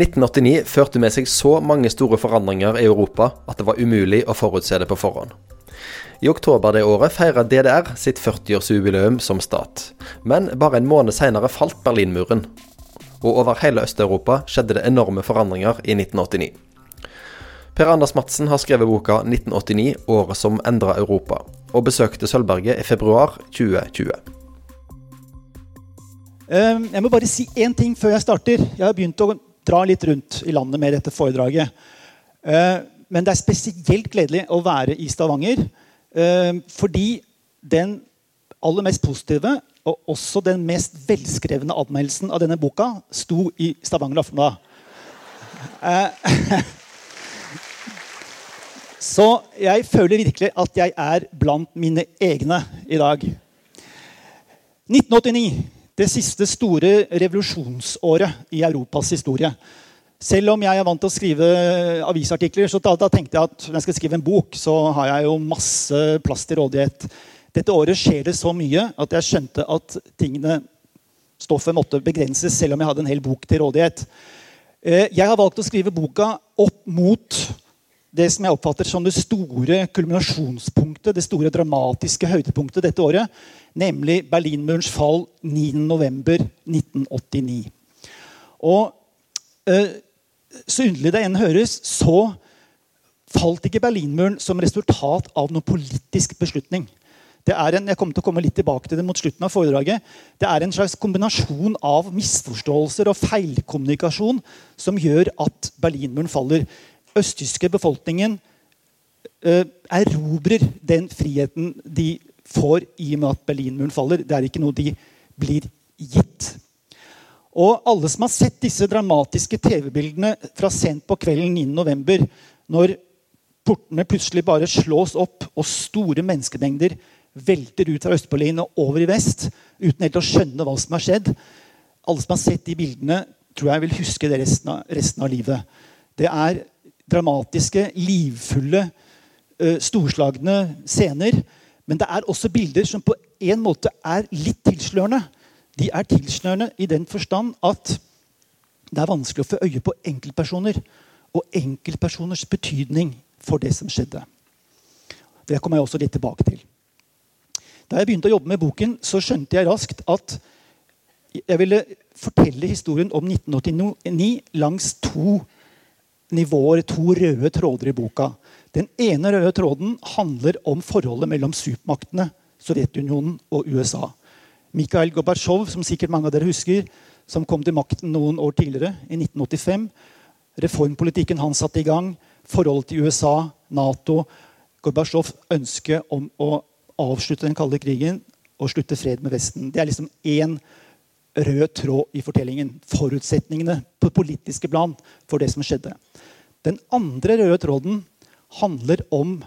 1989 førte med seg så mange store forandringer i Europa at det var umulig å forutse det på forhånd. I oktober det året feira DDR sitt 40-årsjubileum som stat. Men bare en måned senere falt Berlinmuren. Og over hele Øst-Europa skjedde det enorme forandringer i 1989. Per Anders Madsen har skrevet boka 1989 året som endra Europa, og besøkte Sølvberget i februar 2020. Ehm, jeg må bare si én ting før jeg starter. Jeg har begynt å dra litt rundt i landet med dette foredraget. Ehm, men det er spesielt gledelig å være i Stavanger. Ehm, fordi den aller mest positive og også den mest velskrevne anmeldelsen av denne boka sto i Stavanger Aftenblad. Så jeg føler virkelig at jeg er blant mine egne i dag. 1989, det siste store revolusjonsåret i Europas historie. Selv om jeg er vant til å skrive avisartikler, så da, da, tenkte jeg at når jeg skal skrive en bok, så har jeg jo masse plass til rådighet. Dette året skjer det så mye at jeg skjønte at tingene, stoffet måtte begrenses, selv om jeg hadde en hel bok til rådighet. Eh, jeg har valgt å skrive boka opp mot det som jeg oppfatter som det store kulminasjonspunktet, det store dramatiske høydepunktet dette året, nemlig Berlinmurens fall 9.11.1989. Og eh, så underlig det enn høres, så falt ikke Berlinmuren som resultat av noen politisk beslutning. Det er en, jeg kommer til å komme litt tilbake til det mot slutten av foredraget. Det er en slags kombinasjon av misforståelser og feilkommunikasjon som gjør at Berlinmuren faller østtyske befolkningen eh, erobrer den friheten de får i og med at Berlinmuren faller. Det er ikke noe de blir gitt. Og alle som har sett disse dramatiske TV-bildene fra sent på kvelden 9.11., når portene plutselig bare slås opp, og store menneskemengder velter ut fra Øst-Berlin og over i vest uten helt å skjønne hva som har skjedd Alle som har sett de bildene, tror jeg vil huske det resten av, resten av livet. Det er dramatiske, livfulle, uh, storslagne scener. Men det er også bilder som på en måte er litt tilslørende. De er tilslørende i den forstand at det er vanskelig å få øye på enkeltpersoner og enkeltpersoners betydning for det som skjedde. Det kommer jeg også litt tilbake til. Da jeg begynte å jobbe med boken, så skjønte jeg raskt at jeg ville fortelle historien om 1989 langs to nivåer, to røde tråder i boka. Den ene røde tråden handler om forholdet mellom supermaktene Sovjetunionen og USA. Mikhail Gorbatsjov, som sikkert mange av dere husker, som kom til makten noen år tidligere, i 1985. Reformpolitikken han satte i gang, forholdet til USA, Nato. Gorbatsjovs ønske om å avslutte den kalde krigen og slutte fred med Vesten. Det er liksom én rød tråd i fortellingen. Forutsetningene på politiske plan for det som skjedde. Den andre røde tråden handler om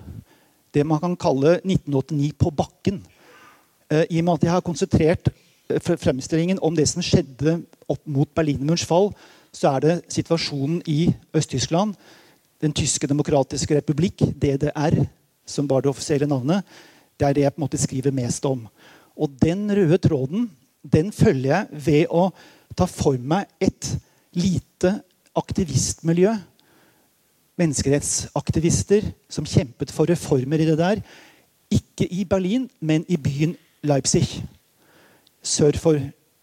det man kan kalle 1989 på bakken. Eh, I og med at jeg har konsentrert eh, fremstillingen om det som skjedde opp mot Berlinmurens fall, så er det situasjonen i Øst-Tyskland, Den tyske demokratiske republikk, DDR, som var det offisielle navnet, det er det jeg på en måte skriver mest om. Og den røde tråden den følger jeg ved å ta for meg et lite aktivistmiljø. Menneskerettsaktivister som kjempet for reformer i det der. Ikke i Berlin, men i byen Leipzig. Sør for,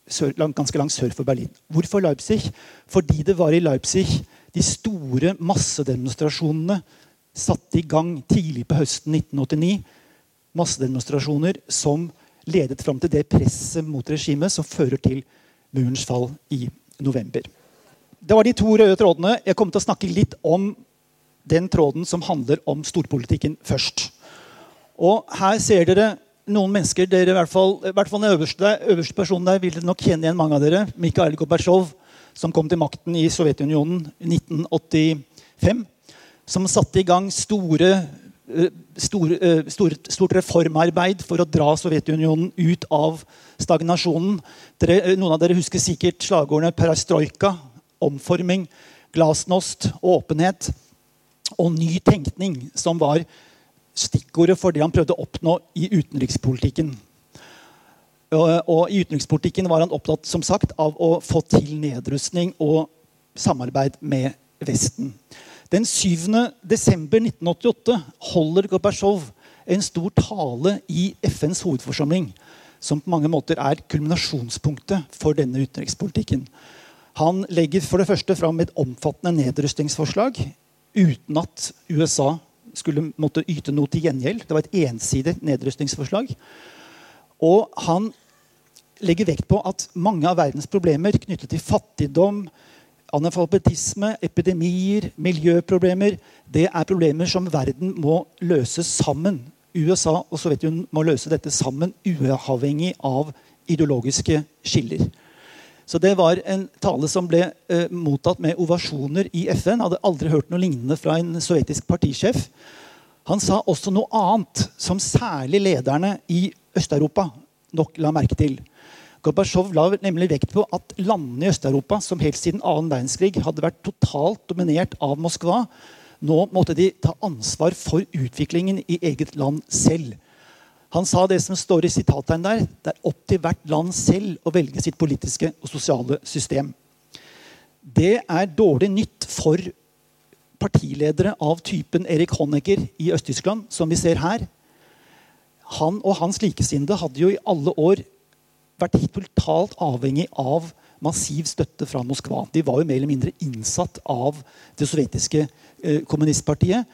sør, ganske langt sør for Berlin. Hvorfor Leipzig? Fordi det var i Leipzig de store massedemonstrasjonene satte i gang tidlig på høsten 1989. Massedemonstrasjoner som ledet fram til det presset mot regimet som fører til murens fall i november. Det var de to røde trådene. Jeg kommer til å snakke litt om den tråden som handler om storpolitikken først. Og Her ser dere noen mennesker dere i hvert fall, i hvert fall den øverste, øverste personen der vil dere nok kjenne igjen mange av dere. Mikhail Gorbatsjov, som kom til makten i Sovjetunionen i 1985. Som satte i gang store store, stor, eh, stort reformarbeid for å dra Sovjetunionen ut av stagnasjonen. Dere, eh, noen av dere husker sikkert slagordene perestrojka, omforming, glasnost, og åpenhet og ny tenkning, som var stikkordet for det han prøvde å oppnå i utenrikspolitikken. Og, I utenrikspolitikken var han opptatt som sagt, av å få til nedrustning og samarbeid med Vesten. Den 7. desember 1988 holder Gorbatsjov en stor tale i FNs hovedforsamling, som på mange måter er kulminasjonspunktet for denne utenrikspolitikken. Han legger for det første fram et omfattende nedrustningsforslag uten at USA skulle måtte yte noe til gjengjeld. Det var et ensidig nedrustningsforslag. Og han legger vekt på at mange av verdens problemer knyttet til fattigdom, analfabetisme, epidemier, miljøproblemer, det er problemer som verden må løse sammen. USA og Sovjetunionen må løse dette sammen, uavhengig av ideologiske skiller. Så Det var en tale som ble eh, mottatt med ovasjoner i FN. Hadde aldri hørt noe lignende fra en sovjetisk partisjef. Han sa også noe annet som særlig lederne i Øst-Europa nok la merke til. Gorbatsjov la nemlig vekt på at landene i Øst-Europa som helt siden annen verdenskrig hadde vært totalt dominert av Moskva. Nå måtte de ta ansvar for utviklingen i eget land selv. Han sa det som står i sitattegn der. Det er opp til hvert land selv å velge sitt politiske og sosiale system. Det er dårlig nytt for partiledere av typen Erik Honecker i Øst-Tyskland, som vi ser her. Han og hans likesinnede hadde jo i alle år vært totalt avhengig av massiv støtte fra Moskva. De var jo mer eller mindre innsatt av det sovjetiske eh, kommunistpartiet.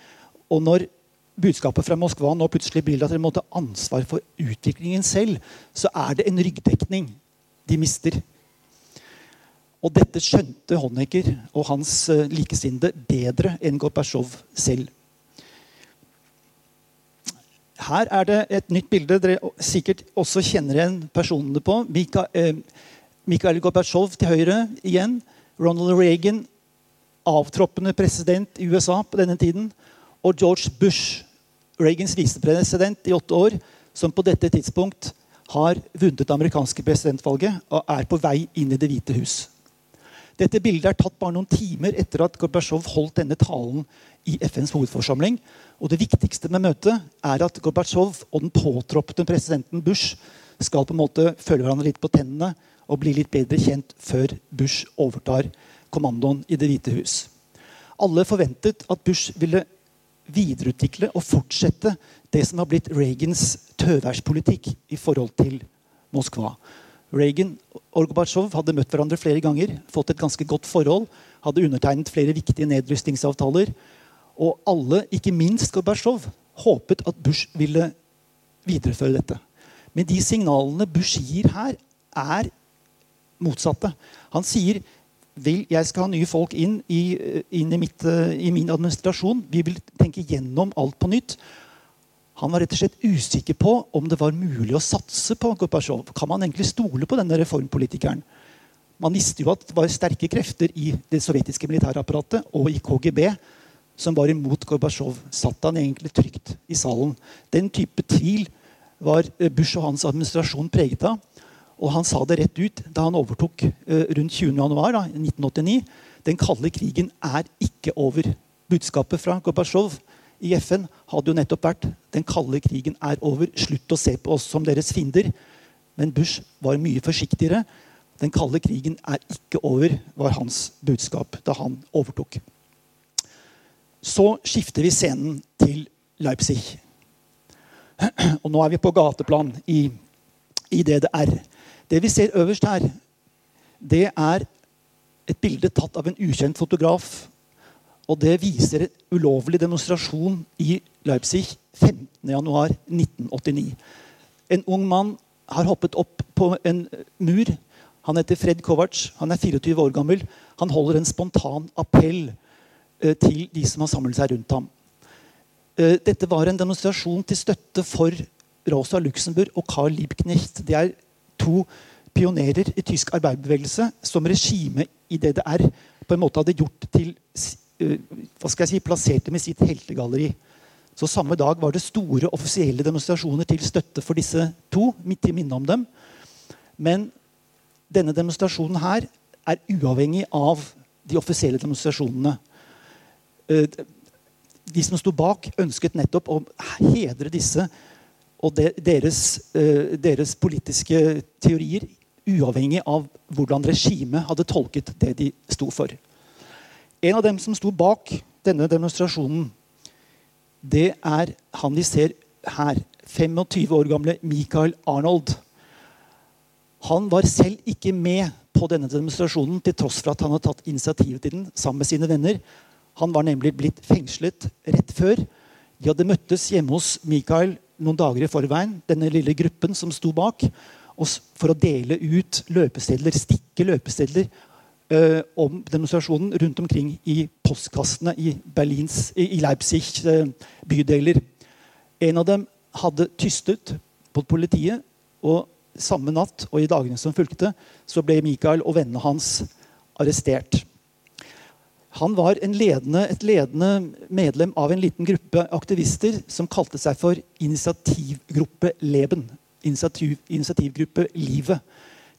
Og når budskapet fra Moskva nå plutselig blir at dere må ta ansvar for utviklingen selv, så er det en ryggdekning de mister. Og dette skjønte Honecker og hans uh, likesinnede bedre enn Gorbatsjov selv. Her er det et nytt bilde dere sikkert også kjenner igjen personene på. Eh, Mikhail Gorbatsjov til høyre igjen. Ronald Reagan, avtroppende president i USA på denne tiden. Og George Bush, Reagans visepresident i åtte år, som på dette tidspunkt har vunnet det amerikanske presidentvalget og er på vei inn i Det hvite hus. Dette bildet er tatt bare noen timer etter at Gorbatsjov holdt denne talen i FNs hovedforsamling. Og Det viktigste med møtet er at Gorbatsjov og den påtroppende presidenten Bush skal på en måte følge hverandre litt på tennene og bli litt bedre kjent før Bush overtar kommandoen i Det hvite hus. Alle forventet at Bush ville videreutvikle og fortsette det som har blitt Reagans tøværspolitikk i forhold til Moskva. Reagan og Gorbatsjov hadde møtt hverandre flere ganger, fått et ganske godt forhold, hadde undertegnet flere viktige nedrustningsavtaler. Og alle, ikke minst Gorbatsjov, håpet at Bush ville videreføre dette. Men de signalene Bush gir her, er motsatte. Han sier vil, jeg skal ha nye folk inn, i, inn i, mitt, i, min administrasjon. Vi vil tenke gjennom alt på nytt. Han var rett og slett usikker på om det var mulig å satse på Gorbatsjov. Kan man egentlig stole på denne reformpolitikeren? Man visste jo at det var sterke krefter i det sovjetiske militærapparatet og i KGB som var imot Gorbatsjov. Satt han egentlig trygt i salen? Den type tvil var Bush og hans administrasjon preget av. Og han sa det rett ut da han overtok uh, rundt 20.1.1989. Den kalde krigen er ikke over. Budskapet fra Gorbatsjov i FN hadde jo nettopp vært den kalde krigen er over. Slutt å se på oss som deres fiender. Men Bush var mye forsiktigere. Den kalde krigen er ikke over, var hans budskap da han overtok. Så skifter vi scenen til Leipzig. Og nå er vi på gateplan i, i DDR. Det vi ser øverst her, det er et bilde tatt av en ukjent fotograf. Og det viser en ulovlig demonstrasjon i Leipzig 15.1.1989. En ung mann har hoppet opp på en mur. Han heter Fred Kovac. Han er 24 år gammel. Han holder en spontan appell eh, til de som har samlet seg rundt ham. Eh, dette var en demonstrasjon til støtte for Rosa Luxemburg og Carl Liebknecht. Det er to pionerer i tysk arbeiderbevegelse som regimet i DDR på en måte hadde gjort til uh, hva skal jeg si, plasserte med sitt heltegalleri. Så Samme dag var det store offisielle demonstrasjoner til støtte for disse to. midt i minne om dem. Men denne demonstrasjonen her er uavhengig av de offisielle demonstrasjonene. Uh, de som sto bak, ønsket nettopp å hedre disse og deres, eh, deres, politiske teorier, uavhengig av hvordan regimet hadde tolket det de sto for. En av dem som sto bak denne demonstrasjonen, det er han vi ser her. 25 år gamle Michael Arnold. Han var selv ikke med på denne demonstrasjonen, til tross for at han hadde tatt initiativet til den sammen med sine venner. Han var nemlig blitt fengslet rett før. De hadde møttes hjemme hos Michael noen dager i forveien, denne lille gruppen som sto bak, for å dele ut løpesedler, stikke løpesedler eh, om demonstrasjonen rundt omkring i postkassene i, Berlins, i, Leipzig eh, bydeler. En av dem hadde tystet på politiet. og Samme natt og i dagene som fulgte, så ble Michael og vennene hans arrestert. Han var ledende, et ledende medlem av en liten gruppe aktivister som kalte seg for Initiativgruppe Leben. Initiativ, initiativgruppe Livet.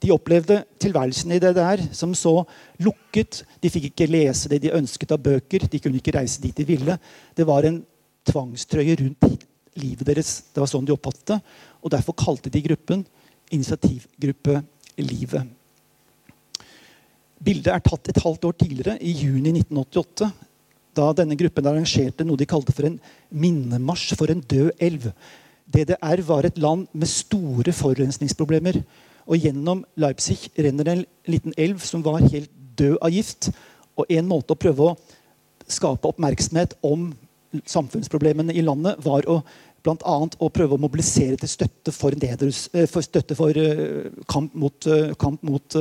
De opplevde tilværelsen i det der som så lukket. De fikk ikke lese det de ønsket av bøker. De kunne ikke reise dit de ville. Det var en tvangstrøye rundt livet deres. Det var sånn de oppfattet det. Og derfor kalte de gruppen Initiativgruppe Livet. Bildet er tatt et halvt år tidligere, i juni 1988. Da denne gruppen arrangerte noe de kalte for en minnemarsj for en død elv. DDR var et land med store forurensningsproblemer. Og gjennom Leipzig renner en liten elv som var helt død av gift. Og en måte å prøve å skape oppmerksomhet om samfunnsproblemene i landet var å annet å prøve å mobilisere til støtte for, nedrus, eh, for, støtte for uh, kamp mot, uh, kamp mot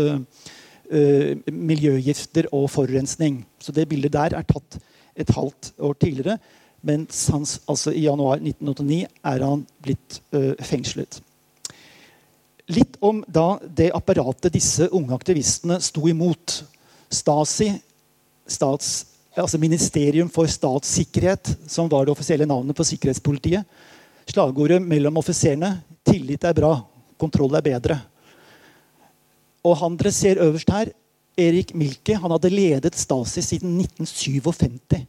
miljøgifter og forurensning. Så det bildet der er tatt et halvt år tidligere. Mens sans, altså i januar 1989 er han blitt ø, fengslet. Litt om da det apparatet disse unge aktivistene sto imot. Stasi, stats, altså Ministerium for statssikkerhet, som var det offisielle navnet på sikkerhetspolitiet. Slagordet mellom offiserene 'tillit er bra, kontroll er bedre'. Og han dere ser øverst her, Erik Milke, han hadde ledet Stasi siden 1957.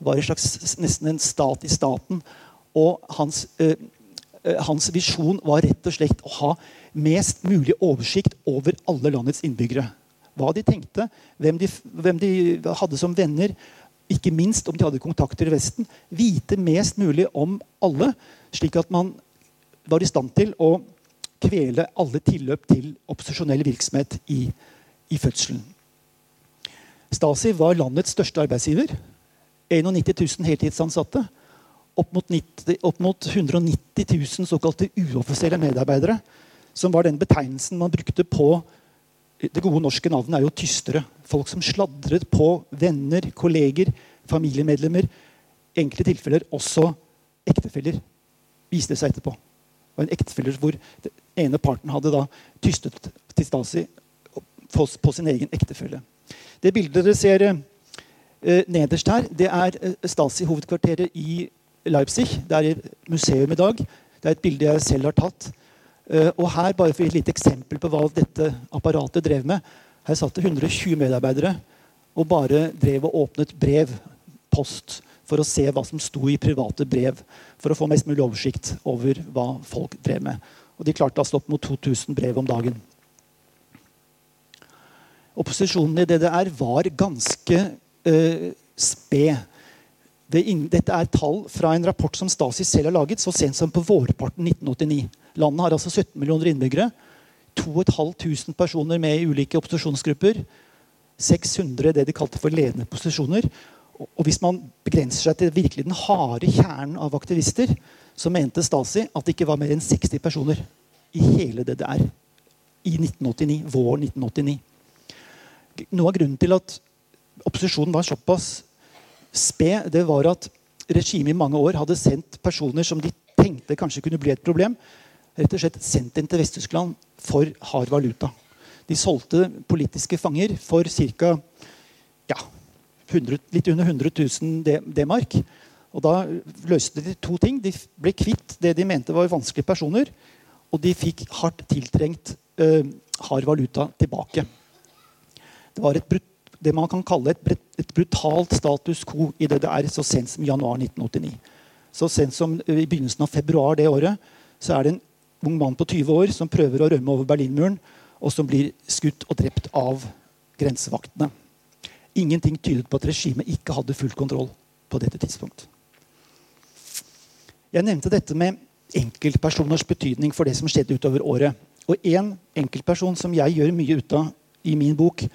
Var en slags, nesten en stat i staten. Og hans, eh, hans visjon var rett og slett å ha mest mulig oversikt over alle landets innbyggere. Hva de tenkte, hvem de, hvem de hadde som venner, ikke minst om de hadde kontakter i Vesten. Vite mest mulig om alle, slik at man var i stand til å kvele alle tilløp til opposisjonell virksomhet i, i fødselen. Stasi var landets største arbeidsgiver. 91 000 heltidsansatte. Opp mot, 90, opp mot 190 000 såkalte uoffisielle medarbeidere. Som var den betegnelsen man brukte på Det gode norske navnet er jo tystere. Folk som sladret på venner, kolleger, familiemedlemmer. I enkelte tilfeller også ektefeller, viste seg etterpå. Og en ektefeller hvor ene parten hadde da tystet til Stasi på, sin egen ektefelle. Det bildet dere ser eh, nederst her, det er eh, Stasi-hovedkvarteret i Leipzig. Det er et museum i dag. Det er et bilde jeg selv har tatt. Eh, og her, bare for å gi et lite eksempel på hva dette apparatet drev med, her satt det 120 medarbeidere og bare drev og åpnet brev, post, for å se hva som sto i private brev. For å få mest mulig oversikt over hva folk drev med. Og de klarte altså opp mot 2000 brev om dagen. Opposisjonen i DDR var ganske uh, sped. Det dette er tall fra en rapport som Stasi selv har laget så sent som på vårparten 1989. Landet har altså 17 millioner innbyggere. 2500 personer med i ulike opposisjonsgrupper. 600 det de kalte for ledende posisjoner. Og hvis man begrenser seg til virkelig den harde kjernen av aktivister, så mente Stasi at det ikke var mer enn 60 personer i hele DDR i 1989, våren 1989. Noe av grunnen til at opposisjonen var såpass sped, det var at regimet i mange år hadde sendt personer som de tenkte kanskje kunne bli et problem, rett og slett sendt inn til Vest-Tyskland for hard valuta. De solgte politiske fanger for ca. Ja, 100, litt under 100 000 D-mark. Og Da løste de to ting. De ble kvitt det de mente var vanskelige personer. Og de fikk hardt tiltrengt uh, hard valuta tilbake. Det var et, det man kan kalle et, et, brutalt status quo i DDR så sent som januar 1989. Så sent som i begynnelsen av februar det året så er det en ung mann på 20 år som prøver å rømme over Berlinmuren, og som blir skutt og drept av grensevaktene. Ingenting tydet på at regimet ikke hadde full kontroll på dette tidspunkt. Jeg nevnte dette med enkeltpersoners betydning for det som skjedde utover året. Og én enkeltperson som jeg gjør mye ut av i min bok,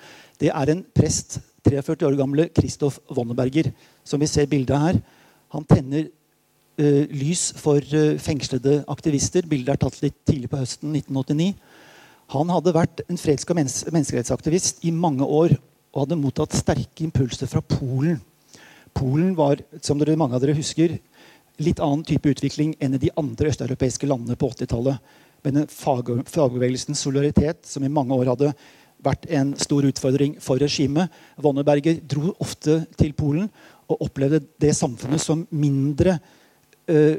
det er en prest, 43 år gamle Kristoff Wonneberger, som vi ser bildet her. Han tenner uh, lys for uh, fengslede aktivister. Bildet er tatt litt tidlig på høsten 1989. Han hadde vært en freds- og menneskerettsaktivist i mange år og hadde mottatt sterke impulser fra Polen. Polen var, som dere, mange av dere husker, litt annen type utvikling enn i de andre østeuropeiske landene på 80-tallet. Men fagbevegelsens solidaritet, som i mange år hadde vært en stor utfordring for regimet. Wonneberger dro ofte til Polen og opplevde det samfunnet som mindre uh,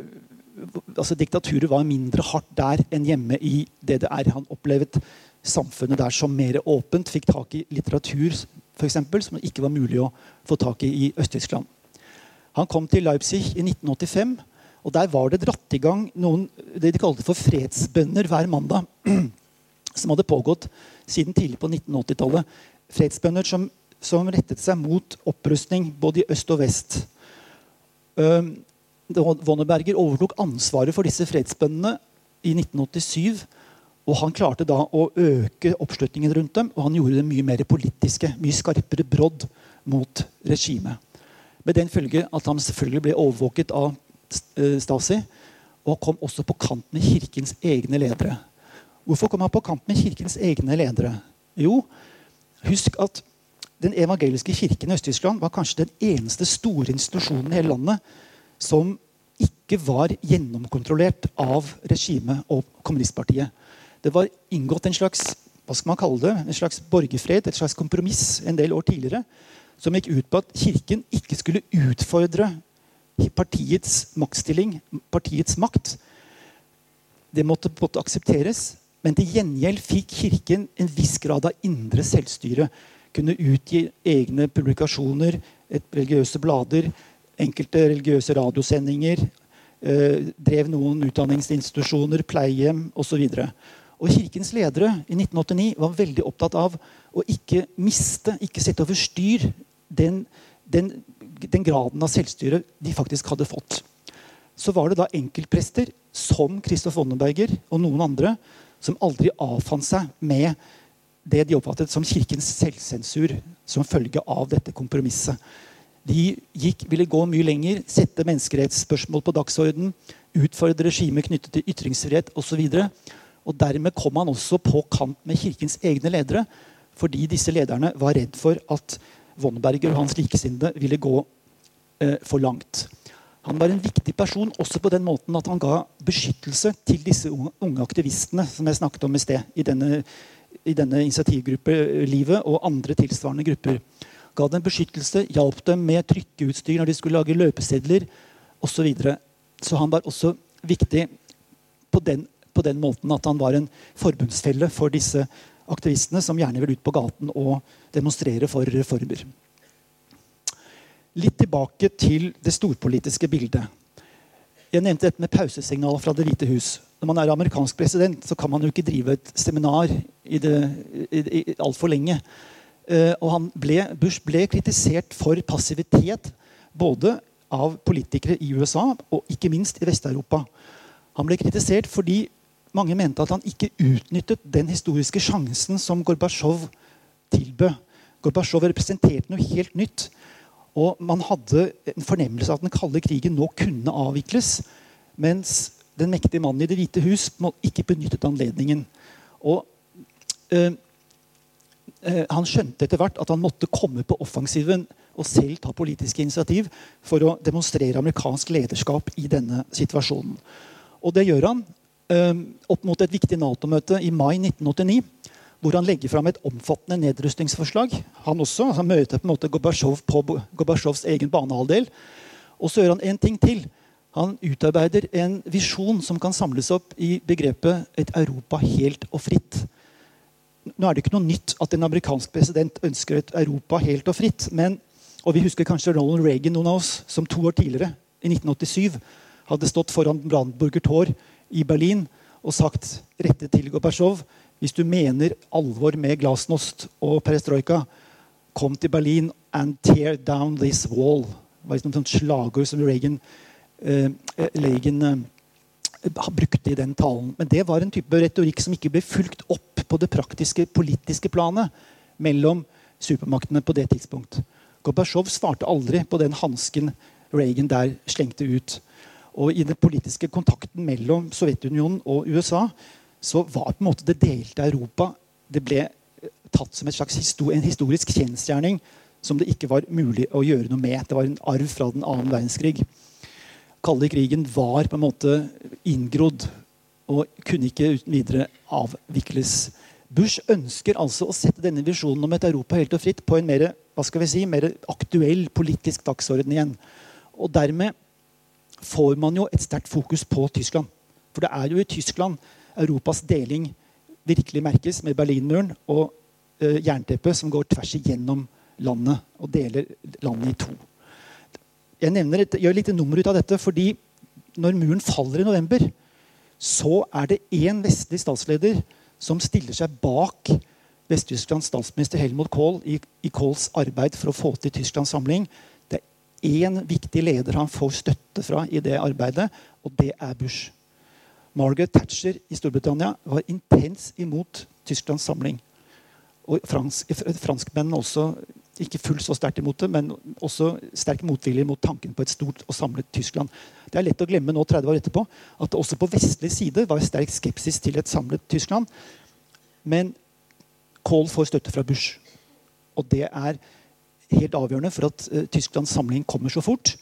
altså Diktaturet var mindre hardt der enn hjemme i DDR. Han opplevde samfunnet der som mer åpent, fikk tak i litteratur for eksempel, som ikke var mulig å få tak i i Øst-Tyskland. Han kom til Leipzig i 1985. og Der var det dratt i gang noen det de kalte for fredsbønner hver mandag. Som hadde pågått siden tidlig på 1980-tallet. Fredsbønner som, som, rettet seg mot opprustning både i øst og vest. Um, Wonneberger overtok ansvaret for disse fredsbøndene i 1987. Og han klarte da å øke oppslutningen rundt dem, og han gjorde det mye mer politiske. Mye skarpere brodd mot regimet. Med den følge at han selvfølgelig ble overvåket av eh, Stasi, og kom også på kant med kirkens egne ledere. Hvorfor kom han på kant med kirkens egne ledere? Jo, husk at den evangeliske kirken i Øst-Tyskland var kanskje den eneste store institusjonen i hele landet som ikke var gjennomkontrollert av regimet og kommunistpartiet. Det var inngått en slags hva skal man kalle det, en slags borgerfred, et slags kompromiss en del år tidligere, som gikk ut på at Kirken ikke skulle utfordre partiets maktstilling, partiets makt. Det måtte, både aksepteres, men til gjengjeld fikk Kirken en viss grad av indre selvstyre. Kunne utgi egne publikasjoner, religiøse blader, enkelte religiøse radiosendinger. Eh, drev noen utdanningsinstitusjoner, pleiehjem osv. Og Kirkens ledere i 1989 var veldig opptatt av å ikke miste, ikke sette over styr den, den, den graden av selvstyre de faktisk hadde fått. Så var det da enkeltprester som Kristoff Wonneberger og noen andre som aldri avfant seg med det de oppfattet som kirkens selvsensur som følge av dette kompromisset. De gikk, ville gå mye lenger, sette menneskerettsspørsmål på dagsorden, utfordre regimet knyttet til ytringsfrihet osv. Og dermed kom han også på kant med kirkens egne ledere, fordi disse lederne var redd for at Wonberger og hans likesinnede ville gå eh, for langt. Han var en viktig person også på den måten at han ga beskyttelse til disse unge aktivistene som jeg snakket om i sted, i denne, i denne initiativgruppelivet og andre tilsvarende grupper. Ga dem beskyttelse, hjalp dem med trykkeutstyr når de skulle lage løpesedler osv. Så, videre. så han var også viktig på den på den måten at han var en forbundsfelle for disse aktivistene som gjerne vil ut på gaten og demonstrere for reformer. Litt tilbake til det storpolitiske bildet. Jeg nevnte dette med pausesignaler fra Det hvite hus. Når man er amerikansk president, så kan man jo ikke drive et seminar i det, i, i, altfor lenge. Uh, og ble, Bush ble kritisert for passivitet både av politikere i USA og ikke minst i Vest-Europa. Han ble kritisert fordi mange mente at han ikke utnyttet den historiske sjansen som Gorbatsjov tilbød. Gorbatsjov representerte noe helt nytt. Og man hadde en fornemmelse av at den kalde krigen nå kunne avvikles. Mens den mektige mannen i Det hvite hus ikke benyttet anledningen. Og øh, øh, Han skjønte etter hvert at han måtte komme på offensiven og selv ta politiske initiativ for å demonstrere amerikansk lederskap i denne situasjonen. Og det gjør han opp mot et viktig Nato-møte i mai 1989, hvor han legger fram et omfattende nedrustningsforslag. Han også, han møter på en måte Gorbatsjov på Gorbatsjovs egen banehalvdel. Og så gjør han en ting til. Han utarbeider en visjon som kan samles opp i begrepet 'et Europa helt og fritt'. Nå er det ikke noe nytt at en amerikansk president ønsker et Europa helt og fritt. men og Vi husker kanskje Ronald Reagan noen av oss, som to år tidligere, i 1987, hadde stått foran Brandenburger Tor i Berlin og sagt rettet til Gorbatsjov hvis du mener alvor med glasnost og perestrojka, kom til Berlin, and tear down this wall. Det var liksom et slagord som Reagan, eh, Reagan eh, brukte i den talen. Men det var en type retorikk som ikke ble fulgt opp på det praktiske politiske planet mellom supermaktene på det tidspunkt. Gorbatsjov svarte aldri på den hansken Reagan der slengte ut. Og i den politiske kontakten mellom Sovjetunionen og USA så var på en måte det delte Europa det ble tatt som histor en historisk kjensgjerning som det ikke var mulig å gjøre noe med. Det var en arv fra den annen verdenskrig. Kalde krigen var på en måte inngrodd og kunne ikke uten videre avvikles. Bush ønsker altså å sette denne visjonen om et Europa helt og fritt på en mer, hva skal vi si, mer aktuell politisk dagsorden igjen. Og dermed får man jo et sterkt fokus på Tyskland. For det er jo i Tyskland Europas deling virkelig merkes, med Berlinmuren og uh, jernteppet som går tvers igjennom landet og deler landet i to. Jeg nevner et, gjør litt nummer ut av dette fordi når muren faller i november, så er det én vestlig statsleder som stiller seg bak Vest-Tysklands statsminister Helmut Kohl i, i Kohls arbeid for å få til Tysklands samling. Én viktig leder han får støtte fra i det arbeidet, og det er Bush. Margaret Thatcher i Storbritannia var intens imot Tysklands samling. Og fransk, franskmennene også ikke fullt så sterkt imot det, men også sterk motvilje mot tanken på et stort og samlet Tyskland. Det er lett å glemme nå 30 år etterpå at det også på vestlig side var sterk skepsis til et samlet Tyskland. Men Kohl får støtte fra Bush. Og det er helt avgjørende for at uh, Tysklands samling kommer så fort.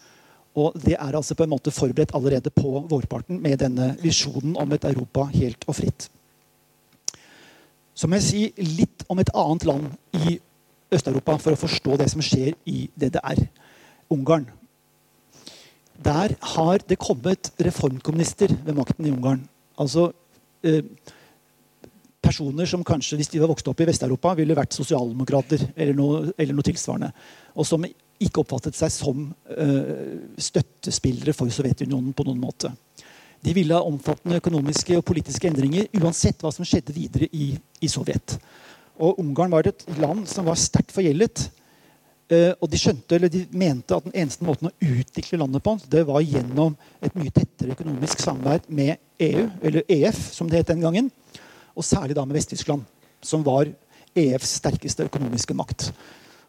Og det er altså på en måte forberedt allerede på vårparten med denne visjonen om et Europa helt og fritt. Så må jeg si litt om et annet land i Øst-Europa for å forstå det som skjer i DDR. Ungarn. Der har det kommet reformkommunister ved makten i Ungarn. Altså eh, personer som kanskje hvis de var vokst opp i Vest-Europa, ville vært sosialdemokrater eller noe, eller noe, tilsvarende. Og som ikke oppfattet seg som uh, støttespillere for Sovjetunionen på noen måte. De ville ha omfattende økonomiske og politiske endringer uansett hva som skjedde videre i, i Sovjet. Og Ungarn var et land som var sterkt forgjeldet. Uh, og de skjønte, eller de mente at den eneste måten å utvikle landet på det var gjennom et mye tettere økonomisk samarbeid med EU, eller EF, som det het den gangen. Og særlig da med Vest-Tyskland, som var EFs sterkeste økonomiske makt.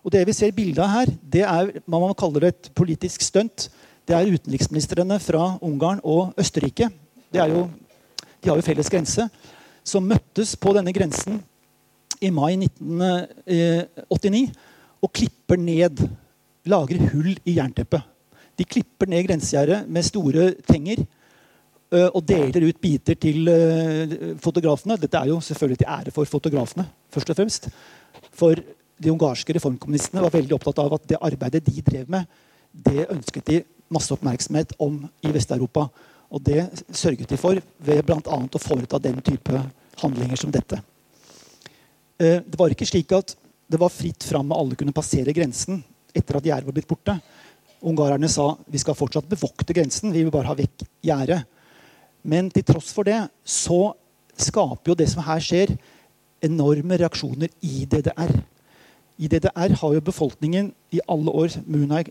Og Det vi ser bildet av her, det er man kaller et politisk stunt. Det er utenriksministrene fra Ungarn og Østerrike. Jo, de har jo felles grense. Som møttes på denne grensen i mai 1989 og klipper ned. Lager hull i jernteppet. De klipper ned grensegjerdet med store tenger og deler ut biter til fotografene. Dette er jo selvfølgelig til ære for fotografene. først og fremst. For de ungarske reformkommunistene var veldig opptatt av at det arbeidet de drev med, det ønsket de masse oppmerksomhet om i Vest-Europa. Og det sørget de for ved bl.a. å foreta den type handlinger som dette. Eh, det var ikke slik at det var fritt fram og alle kunne passere grensen etter at gjerdet var blitt borte. Ungarerne sa vi skal fortsatt bevokte grensen, vi vil bare ha vekk gjerdet. Men til tross for det så skaper jo det som her skjer, enorme reaksjoner i DDR. I DDR har jo befolkningen i alle år muren har,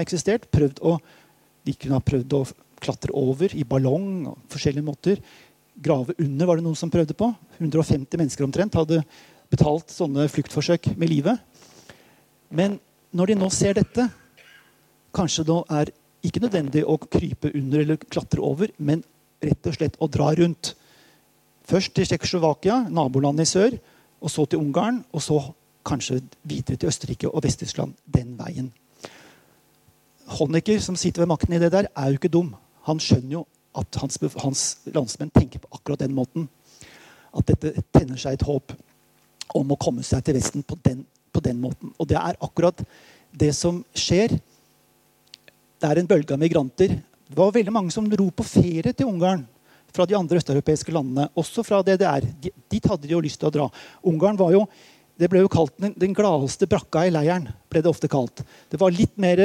eksistert, prøvd å, de kunne ha prøvd å klatre over i ballong og forskjellige måter. Grave under var det noen som prøvde på. 150 mennesker omtrent hadde betalt sånne fluktforsøk med livet. Men når de nå ser dette, kanskje det er ikke nødvendig å krype under eller klatre over, men rett og slett å dra rundt. Først til Tsjekkoslovakia, nabolandet i sør, og så til Ungarn, og så kanskje videre til Østerrike og Vest-Tyskland den veien. Honecker, som sitter ved makten i det der, er jo ikke dum. Han skjønner jo at hans, hans landsmenn tenker på akkurat den måten. At dette tenner seg et håp om å komme seg til Vesten på den, på den måten. Og det er akkurat det som skjer. Det er en bølge av migranter. Det var veldig mange som dro på ferie til Ungarn fra de andre østeuropeiske landene, også fra DDR. Dit hadde de jo lyst til å dra. Ungarn var jo det ble jo kalt den, den gladeste brakka i leiren. ble Det ofte kalt. Det var litt mer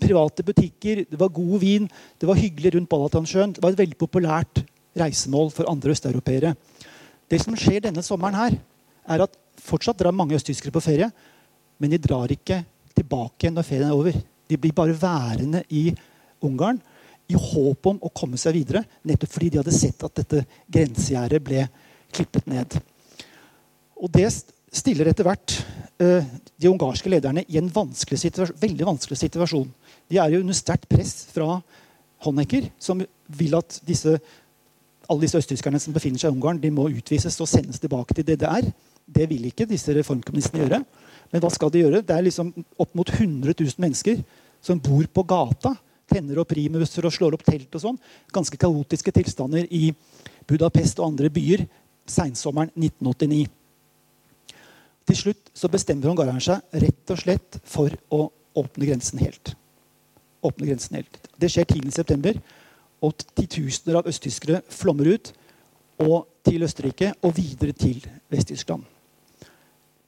private butikker, det var god vin, det var hyggelig rundt Balatansjøen. Det var et veldig populært reisemål for andre østeuropeere. Det som skjer denne sommeren, her, er at fortsatt drar mange østtyskere på ferie, men de drar ikke tilbake når ferien er over. De blir bare værende i Ungarn i håp om å komme seg videre, nettopp fordi de hadde sett at dette grensegjerdet ble klippet ned. Og det stiller etter hvert uh, de ungarske lederne i en vanskelig veldig vanskelig situasjon. De er jo under sterkt press fra Honecker, som vil at disse, alle disse østtyskerne som befinner seg i Ungarn, de må utvises og sendes tilbake til DDR. Det vil ikke disse reformkommunistene gjøre. Men hva skal de gjøre? Det er liksom opp mot 100 000 mennesker som bor på gata. Tenner og primuser og slår opp telt og sånn. Ganske kaotiske tilstander i Budapest og andre byer seinsommeren 1989. Til slutt så bestemmer ungareren seg rett og slett for å åpne grensen helt. Åpne grensen helt. Det skjer 10.9., og titusener av østtyskere flommer ut og til Østerrike og videre til Vest-Tyskland.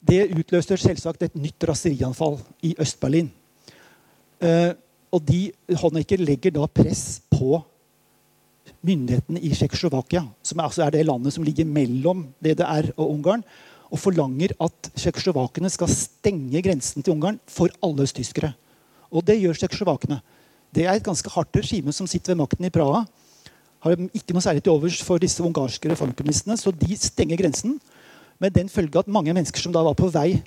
Det utløser selvsagt et nytt raserianfall i Øst-Berlin. Uh, og de, Honecker legger da press på myndighetene i Tsjekkoslovakia, som er, altså er det landet som ligger mellom DDR og Ungarn, og forlanger at tsjekkoslovakene skal stenge grensen til Ungarn for alle østtyskere. Og det gjør tsjekkoslovakene. Det er et ganske hardt regime som sitter ved makten i Praha. Har ikke noe særlig til overs for disse ungarske reformkommunistene, så de stenger grensen. Med den følge at mange mennesker som da var på vei,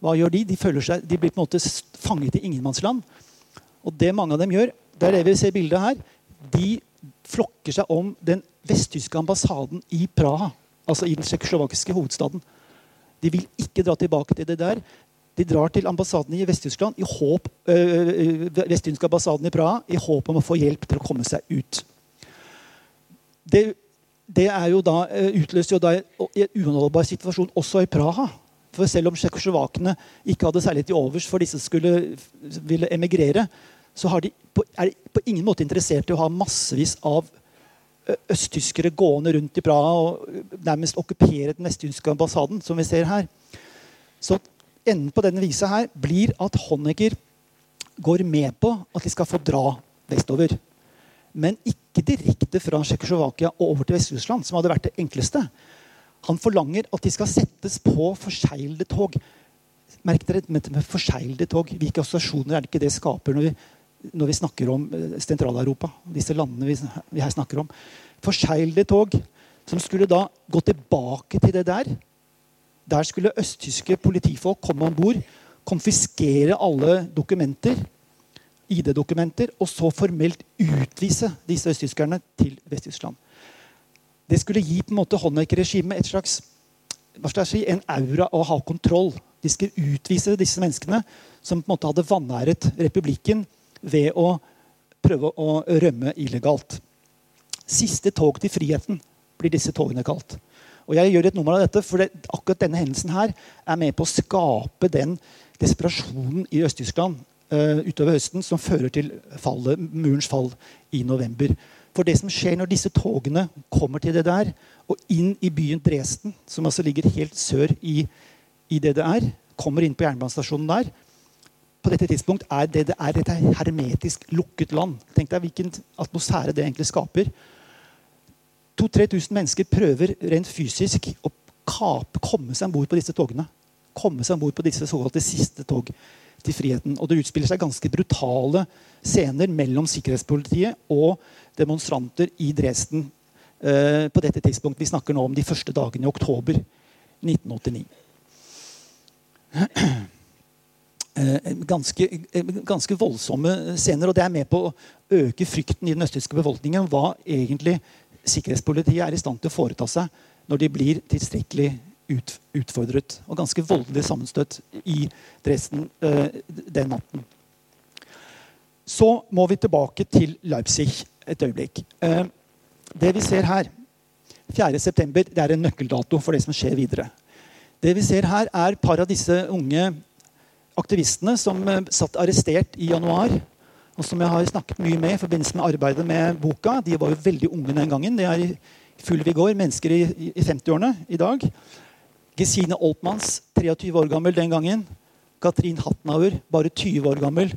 hva gjør de? De, seg, de blir på en måte fanget i ingenmannsland. Og det mange av dem gjør, det er det vi ser bildet her, de flokker seg om den vesttyske ambassaden i Praha. Altså i den tsjekkoslovakiske hovedstaden. De vil ikke dra tilbake til det der. De drar til ambassaden i Vest-Tyskland i håp, øh, Vest ambassaden i Praha i håp om å få hjelp til å komme seg ut. Det, det jo da, utløser jo da en uholdbar situasjon også i Praha. For selv om tsjekkoslovakene ikke hadde særlig til overs for disse skulle ville emigrere, så de på, er de på ingen måte interessert i å ha massevis av østtyskere gående rundt i Praha og nærmest okkupere den vesttyske ambassaden, som vi ser her. Så enden på denne visa her blir at Honecker går med på at de skal få dra vestover. Men ikke direkte fra Tsjekkoslovakia og over til Vest-Russland, som hadde vært det enkleste. Han forlanger at de skal settes på forseglede tog. Merk dere med forseglede tog. Hvilke assosiasjoner er det ikke det skaper når vi, når vi snakker om eh, Sentral-Europa? Disse landene vi, her snakker om. Forseglede tog som skulle da gå tilbake til det der der skulle østtyske politifolk komme om bord, konfiskere alle dokumenter, ID-dokumenter, og så formelt utvise disse østtyskerne til Vest-Tyskland. Det skulle gi på en måte Honecker-regimet et slags hva skal jeg si, en aura å ha kontroll. De skulle utvise disse menneskene som på en måte hadde vanæret republikken ved å prøve å rømme illegalt. Siste tog til friheten blir disse togene kalt. Og Jeg gjør et nummer av dette, for det, akkurat denne hendelsen her er med på å skape den desperasjonen i Øst-Tyskland uh, utover høsten som fører til fallet, murens fall i november. For det som skjer når disse togene kommer til det der, og inn i byen Dresden, som altså ligger helt sør i, i DDR, kommer inn på jernbanestasjonen der På dette tidspunkt er det, det er et hermetisk lukket land. Tenk deg hvilken atmosfære det egentlig skaper. 2000-3000 mennesker prøver rent fysisk å kape, komme seg om bord på disse togene. Komme seg om på disse såkalte siste tog til friheten. Og det utspiller seg ganske brutale scener mellom sikkerhetspolitiet og demonstranter i Dresden eh, på dette tidspunkt. Vi snakker nå om de første dagene i oktober 1989. Eh, ganske, eh, ganske, voldsomme scener. Og det er med på å øke frykten i den østtyske befolkningen. Hva egentlig sikkerhetspolitiet er i stand til å foreta seg når de blir tilstrekkelig ut, utfordret. Og ganske voldelig sammenstøt i Dresden uh, den natten. Så må vi tilbake til Leipzig et øyeblikk. Det vi ser her, 4.9., det er en nøkkeldato for det som skjer videre. Det vi ser her, er par av disse unge aktivistene som uh, satt arrestert i januar og som jeg har snakket mye med i forbindelse med arbeidet med boka. De var jo veldig unge den gangen. De er i full vigor, Mennesker i, i 50-årene i dag. Gesine Oltmanns, 23 år gammel den gangen. Katrin Hatnauer, bare 20 år gammel,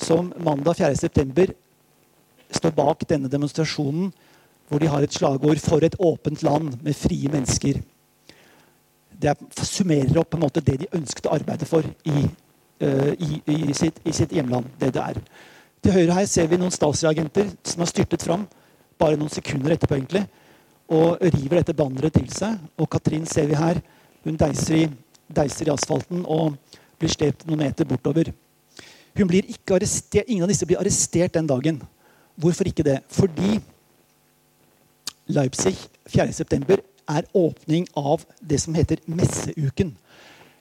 som mandag 4.9. står bak denne demonstrasjonen hvor de har et slagord 'For et åpent land med frie mennesker'. Det summerer opp på en måte det de ønsket å arbeide for i i, i, sitt, i, sitt, hjemland, DDR. Til høyre her ser vi noen Stasi-agenter som har styrtet fram bare noen sekunder etterpå. egentlig, Og river dette banneret til seg. Og Katrin ser vi her. Hun deiser i, deiser i asfalten og blir slept noen meter bortover. Hun blir ikke arrestert, Ingen av disse blir arrestert den dagen. Hvorfor ikke det? Fordi Leipzig 4.9. er åpning av det som heter Messeuken.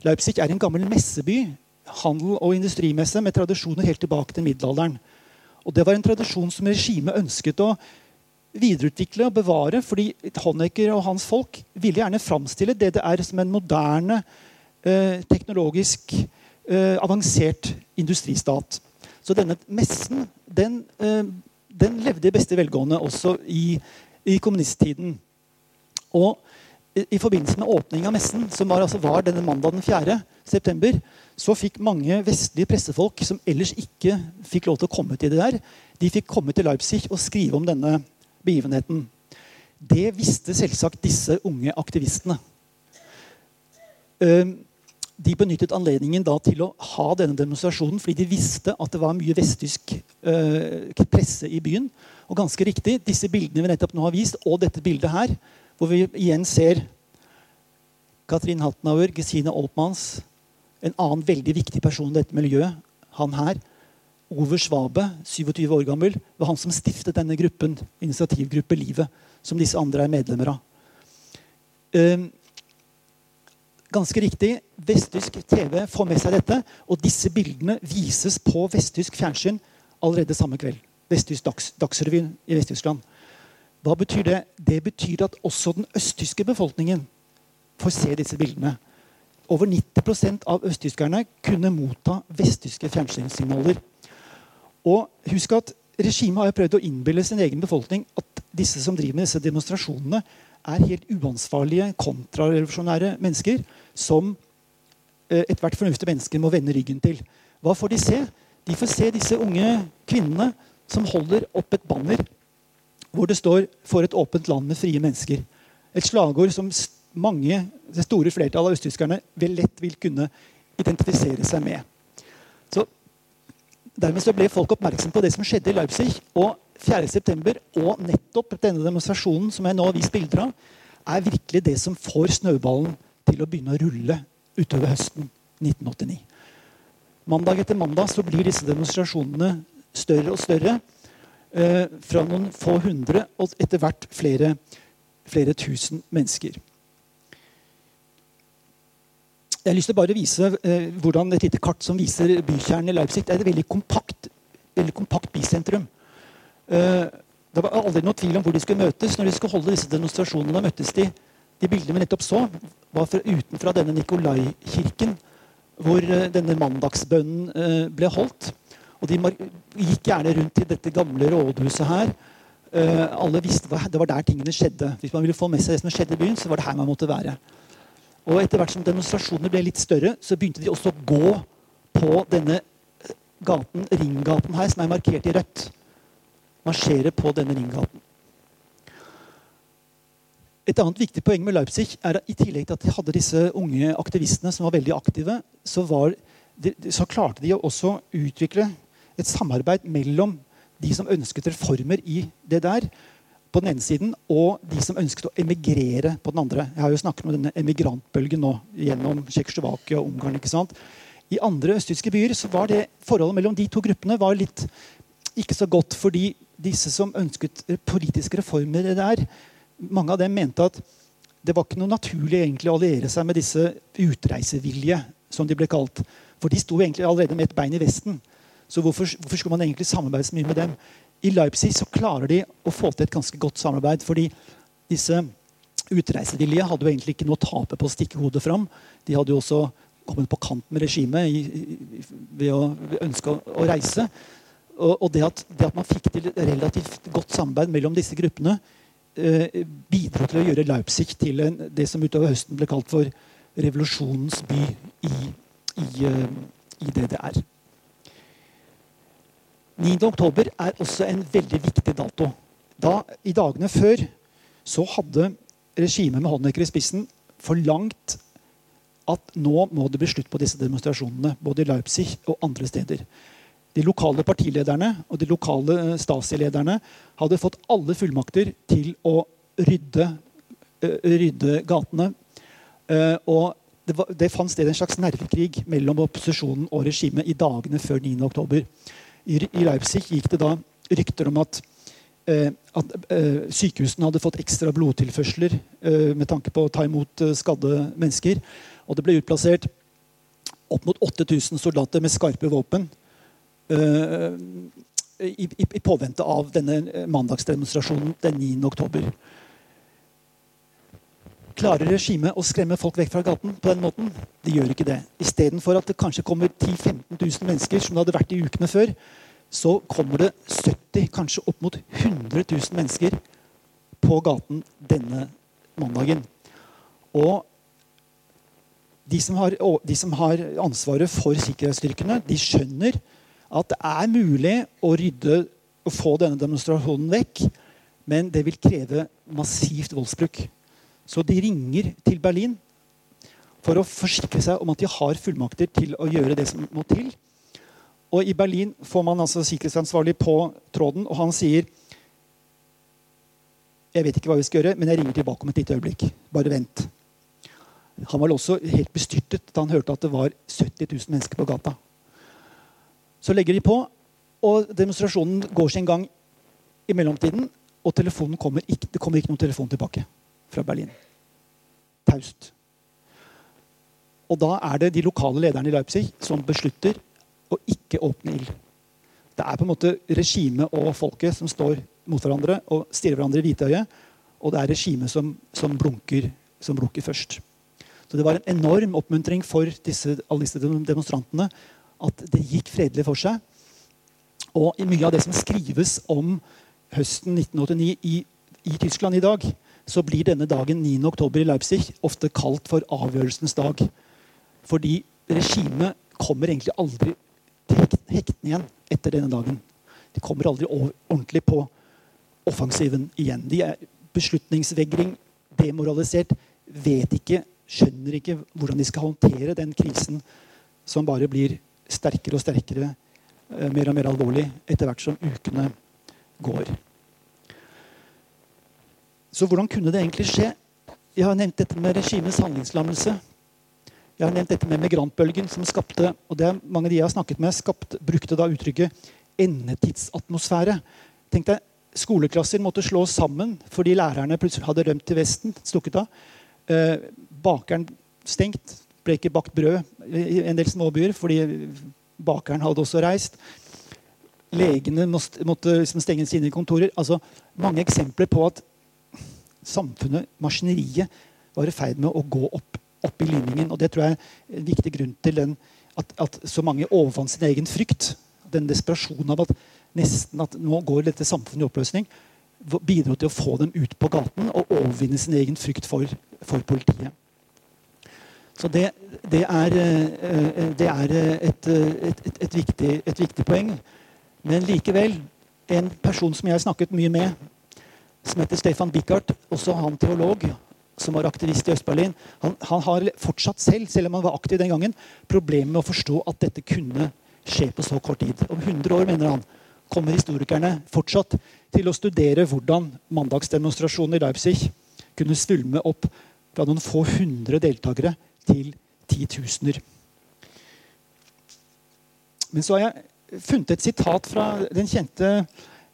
Leipzig er en gammel messeby, handel- og industrimesse med tradisjoner helt tilbake til middelalderen. Og Det var en tradisjon som regimet ønsket å videreutvikle og bevare, fordi Honecker og hans folk ville gjerne framstille DDR som en moderne, eh, teknologisk eh, avansert industristat. Så denne messen den, eh, den levde i beste velgående også i, i kommunisttiden. Og i, i, forbindelse med åpningen av messen, som var, altså var denne mandag den 4. september, så fikk mange vestlige pressefolk som ellers ikke fikk lov til å komme til det der, de fikk komme til Leipzig og skrive om denne begivenheten. Det visste selvsagt disse unge aktivistene. Ehm, de benyttet anledningen da til å ha denne demonstrasjonen fordi de visste at det var mye vesttysk uh, presse i byen. Og ganske riktig, disse bildene vi nettopp nå har vist, og dette bildet her, hvor vi igjen ser Katrin Haltenauer, Gesine Olpmans, en annen veldig viktig person i dette miljøet, han her, Over Svabe, 27 år gammel, var han som stiftet denne gruppen, initiativgruppe Livet, som disse andre er medlemmer av. Uh, ganske riktig, Vesttysk TV får med seg dette, og disse bildene vises på vesttysk fjernsyn allerede samme kveld. Vesttysk dags, Dagsrevyen i Vest-Tyskland. Hva betyr det? Det betyr at også den østtyske befolkningen får se disse bildene. Over 90% av østtyskerne kunne motta vesttyske fjernsynssignaler. Og husk at Regimet har prøvd å innbille sin egen befolkning at disse som driver med disse demonstrasjonene, er helt uansvarlige, kontrarevolusjonære mennesker som eh, ethvert fornuftig menneske må vende ryggen til. Hva får de se? De får se disse unge kvinnene som holder opp et banner hvor det står 'For et åpent land med frie mennesker'. Et slagord som mange, det store flertallet av østtyskerne vel lett vil kunne identifisere seg med. Så Dermed så ble folk oppmerksom på det som skjedde i Leipzig. Og 4.9. og nettopp denne demonstrasjonen som jeg nå har vist bilder av, er virkelig det som får snøballen til å begynne å rulle utover høsten 1989. Mandag etter mandag så blir disse demonstrasjonene større og større. Eh, fra noen få hundre og etter hvert flere, flere tusen mennesker. Jeg har lyst til å vise eh, hvordan et lite kart som viser bykjernen i Leipzig. Det er et veldig kompakt, veldig kompakt bysentrum. Eh, det var aldri noe tvil om hvor de skulle møtes. Når de skulle holde disse demonstrasjonene, møttes de De bildene vi nettopp så, var fra, utenfra denne Nikolai-kirken, hvor eh, denne mandagsbønnen uh, ble holdt. Og de gikk gjerne rundt til dette gamle rådhuset her. Uh, alle visste hva, Det var der tingene skjedde. Hvis man ville få med seg det som skjedde i byen, så var det her man måtte være. Og etter hvert som demonstrasjonene ble litt større, så begynte de også å gå på denne gaten, ringgaten her, som er markert i rødt. Marsjere på denne ringgaten. Et annet viktig poeng med Leipzig er at i tillegg til at de hadde disse unge aktivistene som var veldig aktive, så, var, så klarte de å også utvikle et samarbeid mellom de som ønsket reformer i det der, på den ene siden, og de som ønsket å emigrere på den andre. Jeg har jo snakket om denne emigrantbølgen nå gjennom Tsjekkoslovakia og Ungarn. ikke sant? I andre østtyske byer så var det forholdet mellom de to gruppene var litt ikke så godt. Fordi disse som ønsket politiske reformer der, mange av dem mente at det var ikke noe naturlig egentlig å alliere seg med disse utreisevilje, som de ble kalt. For de sto egentlig allerede med et bein i Vesten. Så hvorfor, hvorfor skulle man egentlig samarbeide så mye med dem? I Leipzig så klarer de å få til et ganske godt samarbeid. fordi disse utreisevillige hadde jo egentlig ikke noe å tape på å stikke hodet fram. De hadde jo også kommet på kant med regimet ved å ønske å, å reise. Og, og det, at, det, at, man fikk til relativt godt samarbeid mellom disse gruppene, eh, bidro til å gjøre Leipzig til en, det som utover høsten ble kalt for revolusjonens by i, i, uh, i DDR. 9.10 er også en veldig viktig dato. Da, I dagene før så hadde regimet med Honecker i spissen forlangt at nå må det bli slutt på disse demonstrasjonene. Både i Leipzig og andre steder. De lokale partilederne og de lokale eh, Stasi-lederne hadde fått alle fullmakter til å rydde, uh, rydde gatene. Uh, og det, var, det, fant sted en slags nervekrig mellom opposisjonen og regimet i dagene før 9.10. I, Leipzig gikk det da rykter om at Eh, at eh, sykehusene hadde fått ekstra blodtilførsler eh, med tanke på å ta imot skadde mennesker. Og det ble utplassert opp mot 8000 soldater med skarpe våpen i, i, i, påvente av denne mandagsdemonstrasjonen den 9. oktober. Klarer regimet å skremme folk vekk fra gaten på den måten? De gjør ikke det. Istedenfor at det kanskje kommer 10 000-15 000 mennesker, som det hadde vært i ukene før, så kommer det 70, kanskje opp mot 100 000 mennesker på gaten denne mandagen. Og de som, har, de som har ansvaret for sikkerhetsstyrkene, de skjønner at det er mulig å rydde og få denne demonstrasjonen vekk, men det vil kreve massivt voldsbruk. Så de ringer til Berlin for å forsikre seg om at de har fullmakter til å gjøre det som må til. Og I Berlin får man altså sikkerhetsansvarlig på tråden, og han sier jeg vet ikke hva vi skal gjøre, men jeg ringer tilbake om et lite øyeblikk. Bare vent. Han var også helt bestyrtet da han hørte at det var 70 000 mennesker på gata. Så legger de på, og demonstrasjonen går sin gang i mellomtiden. Og kommer ikke, det kommer ikke noen telefon tilbake fra Berlin. Taust. Og da er det de lokale lederne i Leipzig som beslutter å ikke åpne ild. Det er på en måte regimet og folket som står mot hverandre og stirrer hverandre i hvitøyet. Og det er regimet som, som, blunker, som, blunker, først. Så det var en enorm oppmuntring for disse, alle disse demonstrantene at det gikk fredelig for seg. Og mye av det som skrives om høsten 1989 i, i Tyskland i dag, så blir denne dagen 9. oktober i Leipzig ofte kalt for avgjørelsens dag. Fordi regimet kommer egentlig aldri til hektene igjen etter denne dagen. De kommer aldri ordentlig på offensiven igjen. De er beslutningsvegring, demoralisert, vet ikke, skjønner ikke hvordan de skal håndtere den krisen som bare blir sterkere og sterkere, eh, mer og mer alvorlig etter hvert som ukene går. Så hvordan kunne det egentlig skje? Jeg har nevnt dette med regimets handlingslammelse. Jeg har nevnt dette med migrantbølgen, som skapte og det er mange av de jeg har snakket med, skapt, brukte da uttrykket endetidsatmosfære. Tenk deg, Skoleklasser måtte slås sammen fordi lærerne plutselig hadde rømt til Vesten. stukket av. Eh, bakeren stengt. Ble ikke bakt brød i en del småbyer fordi bakeren hadde også reist. Legene måtte, måtte liksom stenge sine kontorer. Altså, mange eksempler på at samfunnet, maskineriet, var i ferd med å gå opp opp i linningen. Og det tror jeg er en viktig grunn til den, at, at, så mange overvant sin egen frykt. Den desperasjonen av at nesten at nå går dette samfunnet i oppløsning. Bidro til å få dem ut på gaten og overvinne sin egen frykt for, for politiet. Så det, det, er, eh, det er et, et, et, viktig, et, viktig, poeng. Men likevel, en person som jeg har snakket mye med, som heter Stefan Bickart, også han teolog, som var aktivist i Øst-Berlin, han, han, har fortsatt selv selv om han var aktiv den gangen, problemer med å forstå at dette kunne skje på så kort tid. Om 100 år mener han, kommer historikerne fortsatt til å studere hvordan mandagsdemonstrasjonen i Leipzig kunne svulme opp fra noen få hundre deltakere til titusener. Men så har jeg funnet et sitat fra den kjente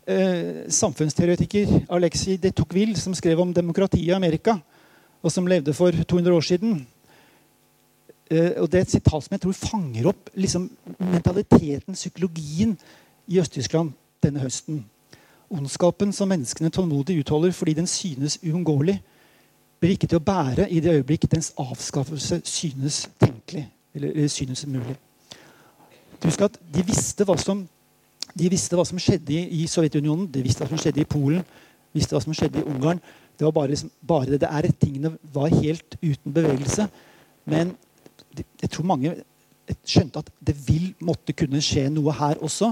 eh, samfunnsteoretiker Alexi de Tocqueville, som skrev om demokratiet i Amerika og som levde for 200 år siden. Eh, og Det er et sitat som jeg tror fanger opp liksom, mentaliteten, psykologien, i Øst-Tyskland denne høsten. Ondskapen som menneskene tålmodig utholder fordi den synes uunngåelig, blir ikke til å bære i det øyeblikk dens avskaffelse synes tenkelig. Eller, synes mulig. Husk at de visste hva som, de visste hva som skjedde i, Sovjetunionen, de visste hva som skjedde i Polen, de visste hva som skjedde i Ungarn. Det var bare, liksom, bare det det er. Tingene var helt uten bevegelse. Men jeg tror mange skjønte at det vil måtte kunne skje noe her også.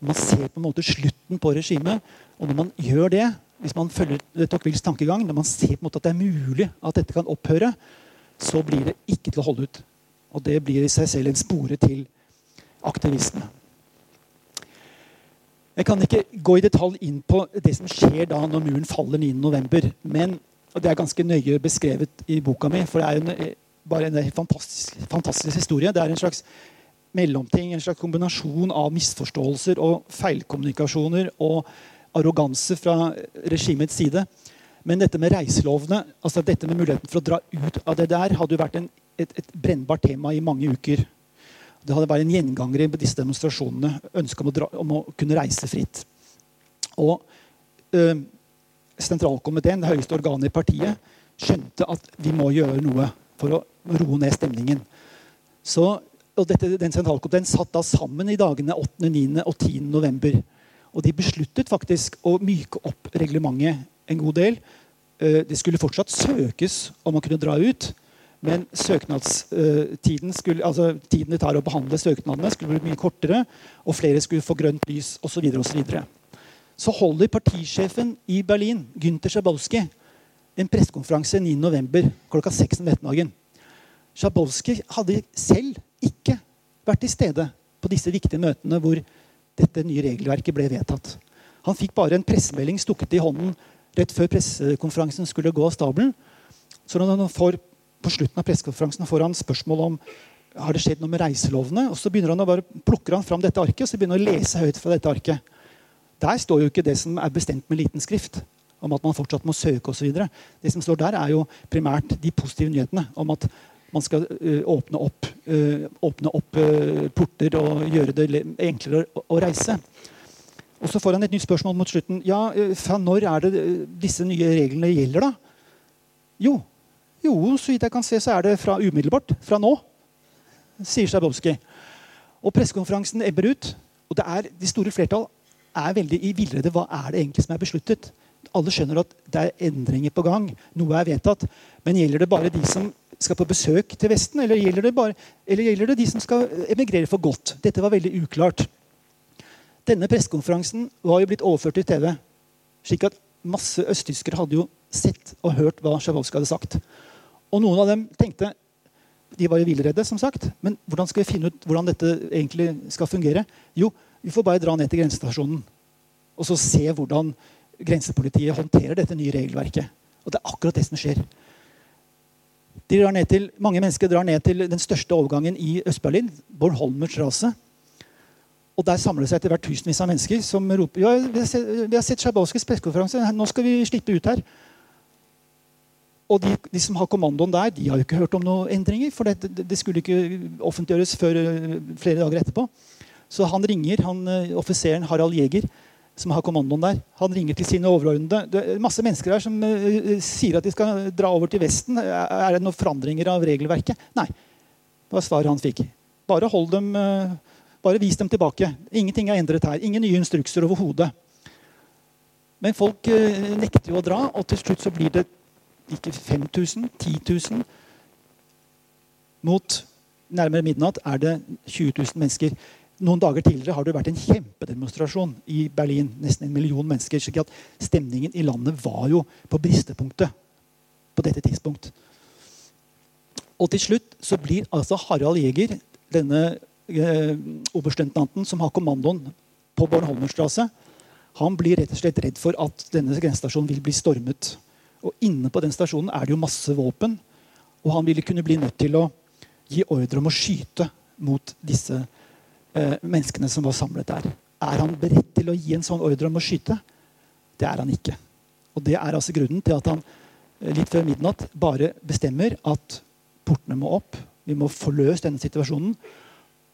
Man ser på en måte slutten på regimet. Og når man gjør det, hvis man følger Tocquevilles tankegang, når man ser på en måte at det er mulig at dette kan opphøre, så blir det ikke til å holde ut. Og det blir i seg selv en spore til aktivisme. Jeg kan ikke gå i detalj inn på det som skjer da når muren faller 9.11. Men det er ganske nøye beskrevet i boka mi. For det er en, bare en fantastisk, fantastisk historie. Det er en slags mellomting, en slags kombinasjon av misforståelser og feilkommunikasjoner og arroganse fra regimets side. Men dette med reiselovene, altså dette med muligheten for å dra ut av det der, hadde jo vært en, et, et, brennbart tema i mange uker. Det hadde vært en gjenganger i disse demonstrasjonene. Ønsket om, om, å kunne reise fritt. Og øh, sentralkomiteen, det høyeste organet i partiet, skjønte at vi må gjøre noe for å roe ned stemningen. Så, og dette, den sentralkomiteen satt da sammen i dagene 8., 9. og 10. november. Og de besluttet faktisk å myke opp reglementet en god del. Eh, det skulle fortsatt søkes om å kunne dra ut. Men søknadstiden skulle, altså tiden det tar å behandle søknadene, skulle bli mye kortere. Og flere skulle få grønt lys osv. Så, så holder partisjefen i Berlin, Gynter Schabowski, en pressekonferanse 9.11. klokka 6 om ettermiddagen. Schabowski hadde selv ikke vært til stede på disse viktige møtene hvor dette nye regelverket ble vedtatt. Han fikk bare en pressemelding stukket i hånden rett før pressekonferansen skulle gå av stabelen. Så når han får, på slutten av pressekonferansen får han spørsmål om har det skjedd noe med reiselovene. Og så begynner han å bare plukker han fram dette arket og så begynner han å lese høyt fra dette arket. Der står jo ikke det som er bestemt med liten skrift, om at man fortsatt må søke osv. Det som står der, er jo primært de positive nyhetene om at man skal ø, åpne opp, ø, åpne opp ø, porter og gjøre det enklere å, å reise. Og så får han et nytt spørsmål mot slutten. Ja, eh, Fra når er det eh, disse nye reglene gjelder, da? Jo, jo så vidt jeg kan se, så er det fra umiddelbart. Fra nå, sier Sjabowski. Og pressekonferansen ebber ut. Og det er, de store flertall er veldig i villrede. Hva er det egentlig som er besluttet? Alle skjønner at det er endringer på gang. Noe er vedtatt. Men gjelder det bare de som skal på besøk til Vesten, eller gjelder det, bare, eller gjelder det de som skal emigrere for godt? Dette var veldig uklart. Denne pressekonferansen var jo blitt overført til TV. slik at masse østtyskere hadde jo sett og hørt hva Sjabowski hadde sagt. Og noen av dem tenkte De var jo villredde, som sagt. Men hvordan skal vi finne ut hvordan dette egentlig skal fungere? Jo, vi får bare dra ned til grensestasjonen og så se hvordan grensepolitiet håndterer dette nye regelverket. Og det er akkurat det som skjer. De drar ned til, mange mennesker drar ned til den største overgangen i Øst-Berlin, Bornholmer Strasse. Og Der samler det seg etter hvert tusenvis av mennesker som roper ja, vi har sett, sett Sjabowskis pressekonferanse. Nå skal vi slippe ut her. Og de, de, som har kommandoen der, de har jo ikke hørt om noen endringer. For det, det, skulle ikke offentliggjøres før eh, flere dager etterpå. Så han ringer, han, eh, offiseren Harald Jæger, som har kommandoen der, han ringer til sine overordnede. Det er masse mennesker her som uh, sier at de skal dra over til Vesten. Er det noen forandringer av regelverket? Nei. Det var svaret han fikk. Bare hold dem bare vis dem tilbake. Ingenting er endret her. Ingen nye instrukser overhodet. Men folk eh, nekter jo å dra, og til slutt så blir det ikke 5000, 10 000. Mot nærmere midnatt er det 20 000 mennesker. Noen dager tidligere har det vært en kjempedemonstrasjon i Berlin. Nesten en million mennesker. slik at stemningen i landet var jo på bristepunktet på dette tidspunkt. Og til slutt så blir altså Harald Jæger, denne eh, oberstløytnanten som har kommandoen på Bornholmerstrasse, han blir rett og slett redd for at denne grensestasjonen vil bli stormet. Og Inne på den stasjonen er det jo masse våpen. Og han ville kunne bli nødt til å gi ordre om å skyte mot disse eh, menneskene som var samlet der. Er han beredt til å gi en sånn ordre om å skyte? Det er han ikke. Og Det er altså grunnen til at han eh, litt før midnatt bare bestemmer at portene må opp. Vi må få løst denne situasjonen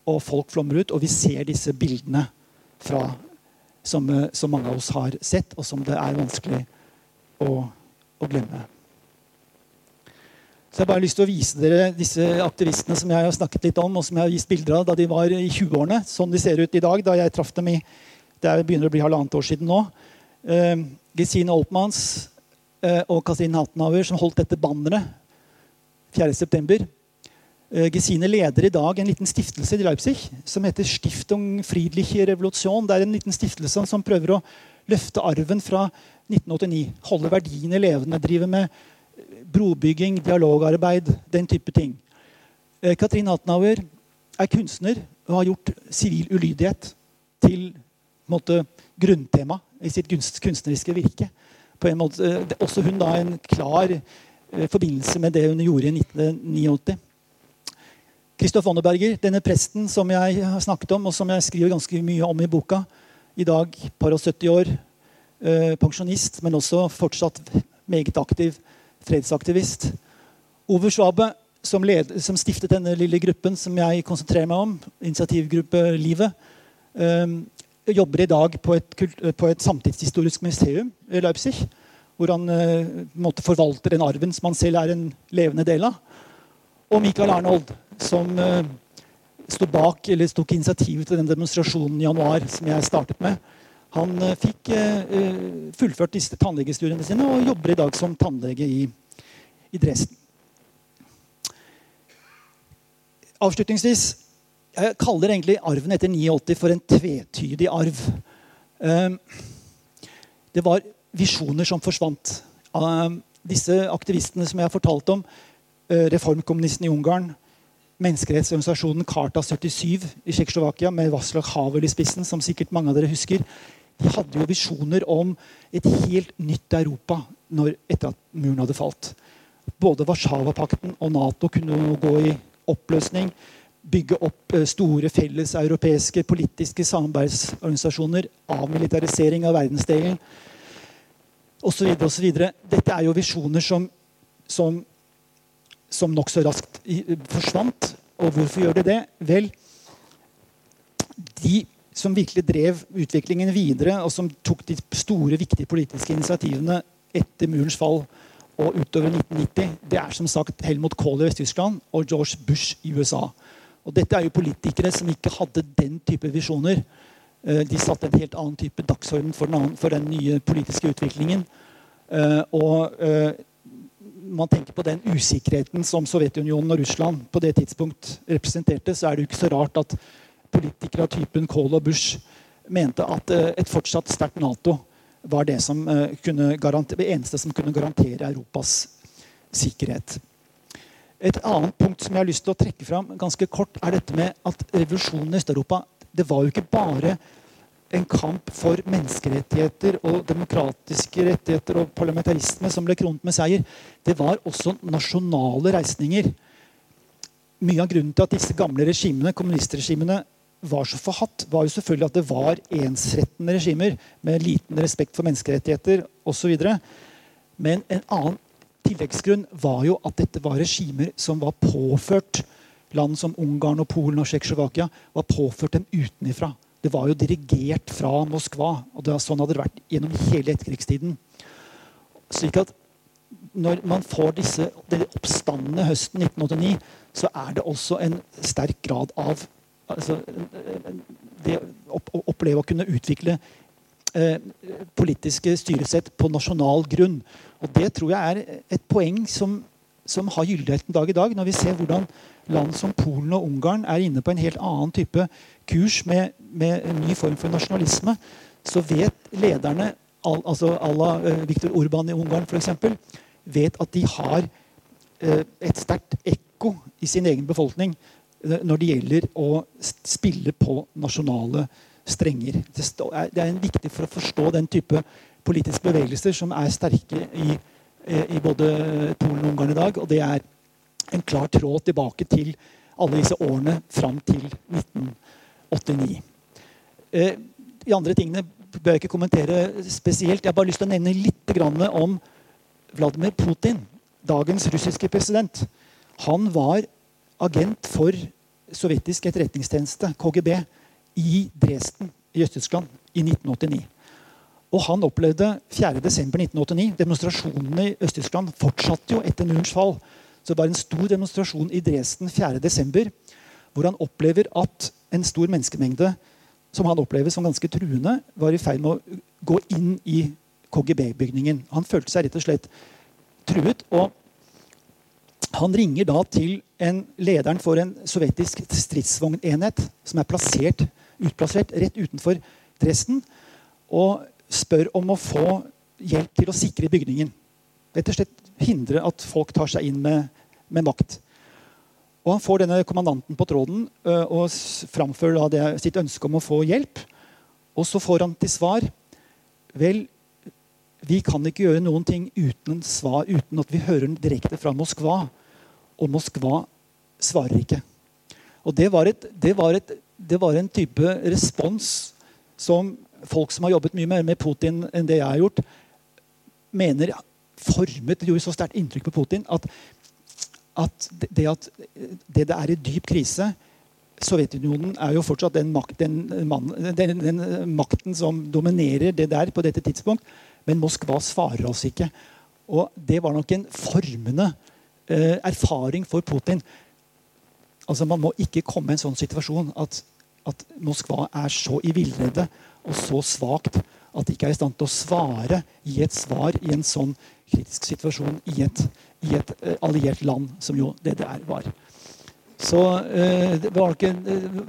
og folk flommer ut. Og vi ser disse bildene fra, som, eh, som, mange av oss har sett, og som det er vanskelig å, å glemme. Så jeg har bare lyst til å vise dere disse aktivistene som jeg har snakket litt om, og som jeg har vist bilder av da de var i 20-årene. Sånn de ser ut i dag, da jeg traff dem i Det begynner å bli halvannet år siden nå. Eh, Gesine Oltmanns eh, og Kasin Hattenhauer som holdt dette banneret 4.9. Eh, Gesine leder i dag en liten stiftelse i Leipzig som heter Stiftung Friedliche Revolution. Det er en liten stiftelse som prøver å løfte arven fra 1989. Holde verdiene levende. Drive med brobygging, dialogarbeid, den type ting. Eh, Katrin Hattenhauer er kunstner og har gjort sivil ulydighet til måte, grunntema i sitt kunstneriske virke. Måte, eh, også hun da en klar eh, forbindelse med det hun gjorde i 1989. Kristoff Wonneberger, denne presten som jeg har snakket om, og som jeg skriver ganske mye om i boka, i dag par og 70 år, eh, pensjonist, men også fortsatt meget aktiv fredsaktivist. Ove Schwabe, som, led, som, stiftet denne lille gruppen som jeg konsentrerer meg om, initiativgruppe Livet, eh, jobber i dag på et, på et, samtidshistorisk museum i Leipzig. Hvor han eh, forvalter den arven som han selv er en levende del av. Og Michael Arnold, som eh, sto bak, eller tok initiativet til den demonstrasjonen i januar som jeg startet med. Han eh, fikk eh, fullført disse tannlegestudiene sine og jobber i dag som tannlege i, i Dresden. Avslutningsvis jeg kaller egentlig arven etter 89 for en tvetydig arv. Ehm, det var visjoner som forsvant. Ehm, disse aktivistene som jeg har fortalt om, eh, reformkommunistene i Ungarn, menneskerettsorganisasjonen Karta 77 i Tsjekkoslovakia med Vaslak Havel i spissen, som sikkert mange av dere husker, de hadde jo visjoner om et helt nytt Europa når, etter at muren hadde falt. Både Warszawapakten og Nato kunne gå i oppløsning bygge opp eh, store felles europeiske politiske samarbeidsorganisasjoner, avmilitarisering av verdensdelen osv. Dette er jo visjoner som, som, som nokså raskt forsvant. Og hvorfor gjør det det? Vel, de som virkelig drev utviklingen videre, og som tok de store, viktige politiske initiativene etter murens fall og utover 1990, det er som sagt Helmut Kohl i Vest-Tyskland og George Bush i USA. Og dette er jo politikere som ikke hadde den type visjoner. Eh, de satte en helt annen type dagsorden for den, nye politiske utviklingen. Eh, og eh, man tenker på den usikkerheten som Sovjetunionen og Russland på det tidspunkt representerte, så er det jo ikke så rart at politikere av typen Kohl og Bush mente at et fortsatt sterkt Nato var det, som kunne det eneste som kunne garantere Europas sikkerhet. Et annet punkt som jeg har lyst til å trekke fram ganske kort, er dette med at revolusjonen i Øst-Europa det var jo ikke bare en kamp for menneskerettigheter og demokratiske rettigheter og parlamentarisme som ble kronet med seier. Det var også nasjonale reisninger. Mye av grunnen til at disse gamle regimene, kommunistregimene var så forhatt, var jo selvfølgelig at det var ensrettende regimer med liten respekt for menneskerettigheter osv. Men en annen tilleggsgrunn var jo at dette var regimer som var påført land som Ungarn, og Polen og Tsjekkoslovakia var påført dem utenifra. Det var jo dirigert fra Moskva. og var Sånn hadde det vært gjennom hele etterkrigstiden. Slik at når man får disse oppstandene høsten 1989, så er det også en sterk grad av altså, Det å oppleve å kunne utvikle eh, politiske styresett på nasjonal grunn. Og Det tror jeg er et poeng som, som har gyldighet en dag i dag, når vi ser hvordan land som Polen og Ungarn er inne på en helt annen type kurs med, med, en ny form for nasjonalisme, så vet lederne, al, altså à la eh, Viktor Urban i Ungarn f.eks., vet at de har eh, et sterkt ekko i sin egen befolkning eh, når det gjelder å spille på nasjonale strenger. Det er viktig for å forstå den type politiske bevegelser som er sterke i, i både Polen og Ungarn i dag. Og det er en klar tråd tilbake til alle disse årene fram til 1940. 89. Eh, de andre tingene bør jeg ikke kommentere spesielt. Jeg har bare lyst til å nevne litt om Vladimir Putin, dagens russiske president. Han var agent for sovjetisk etterretningstjeneste, KGB, i Dresden i Øst-Tyskland i 1989. Og han opplevde 4.12.1989 demonstrasjonene i Øst-Tyskland fortsatte jo etter murens fall. Så det var en stor demonstrasjon i Dresden 4.12 hvor han opplever at en stor menneskemengde som han opplever som ganske truende, var i ferd med å gå inn i KGB-bygningen. Han følte seg rett og slett truet. og han ringer da til en lederen for en sovjetisk stridsvognenhet som er plassert, utplassert rett utenfor Dresden. Og spør om å få hjelp til å sikre bygningen. Rett og slett hindre at folk tar seg inn med, med makt. Og Han får denne kommandanten på tråden uh, og framfører det, sitt ønske om å få hjelp. Og så får han til svar Vel, vi kan ikke gjøre noen ting uten, svar, uten at vi hører den direkte fra Moskva. Og Moskva svarer ikke. Og det var, et, det, var et, det var, en type respons som folk som har jobbet mye mer med Putin enn det jeg har gjort, mener formet Det gjorde så sterkt inntrykk på Putin at, at det at det, det er i dyp krise Sovjetunionen er jo fortsatt den, makt, den, man, den, den, makten som dominerer det der på dette tidspunkt. Men Moskva svarer oss ikke. Og det var nok en formende eh, erfaring for Putin. Altså Man må ikke komme i en sånn situasjon at, at Moskva er så i villrede og så svakt at de ikke er i stand til å svare, gi et svar i en sånn kritisk situasjon i et, i et uh, alliert land, som jo DDR var. Så øh, det var nok, en,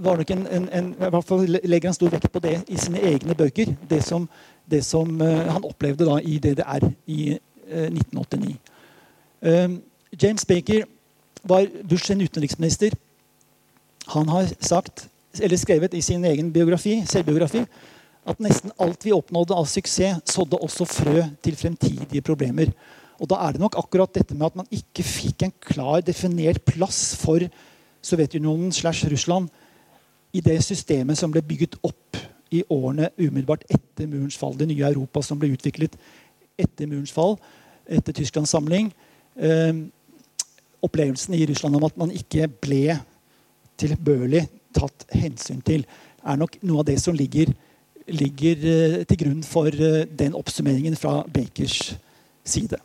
var nok en, en, i hvert fall legger han stor vekt på det i sine egne bøker. Det som, det som øh, han opplevde da i DDR i 1989. James Baker var Bush sin utenriksminister. Han har sagt, eller skrevet i sin egen biografi, selvbiografi at nesten alt vi oppnådde av suksess, sådde også frø til fremtidige problemer. Og Da er det nok akkurat dette med at man ikke fikk en klar, definert plass for Sovjetunionen slash Russland i det systemet som ble bygget opp i årene umiddelbart etter murens fall. Det nye Europa som ble utviklet etter murens fall, etter Tysklands samling. Eh, opplevelsen i Russland om at man ikke ble tilbørlig tatt hensyn til, er nok noe av det som ligger, ligger uh, til grunn for uh, den oppsummeringen fra Bakers side.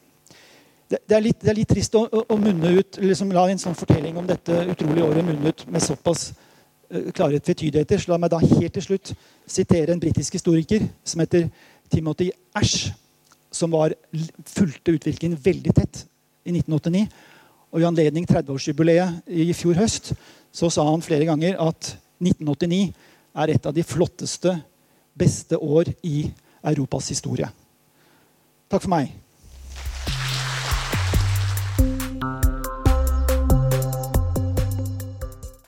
Det, er, litt, det er, litt, trist å, å, munne ut, liksom la en sånn fortelling om dette utrolige året munne ut med såpass uh, klare tvetydigheter. Så la meg da helt til slutt sitere en britisk historiker som heter Timothy Ash, som var, fulgte utviklingen veldig tett i 1989. Og i anledning 30-årsjubileet i fjor høst så sa han flere ganger at 1989 er et av de flotteste, beste år i Europas historie. Takk for meg.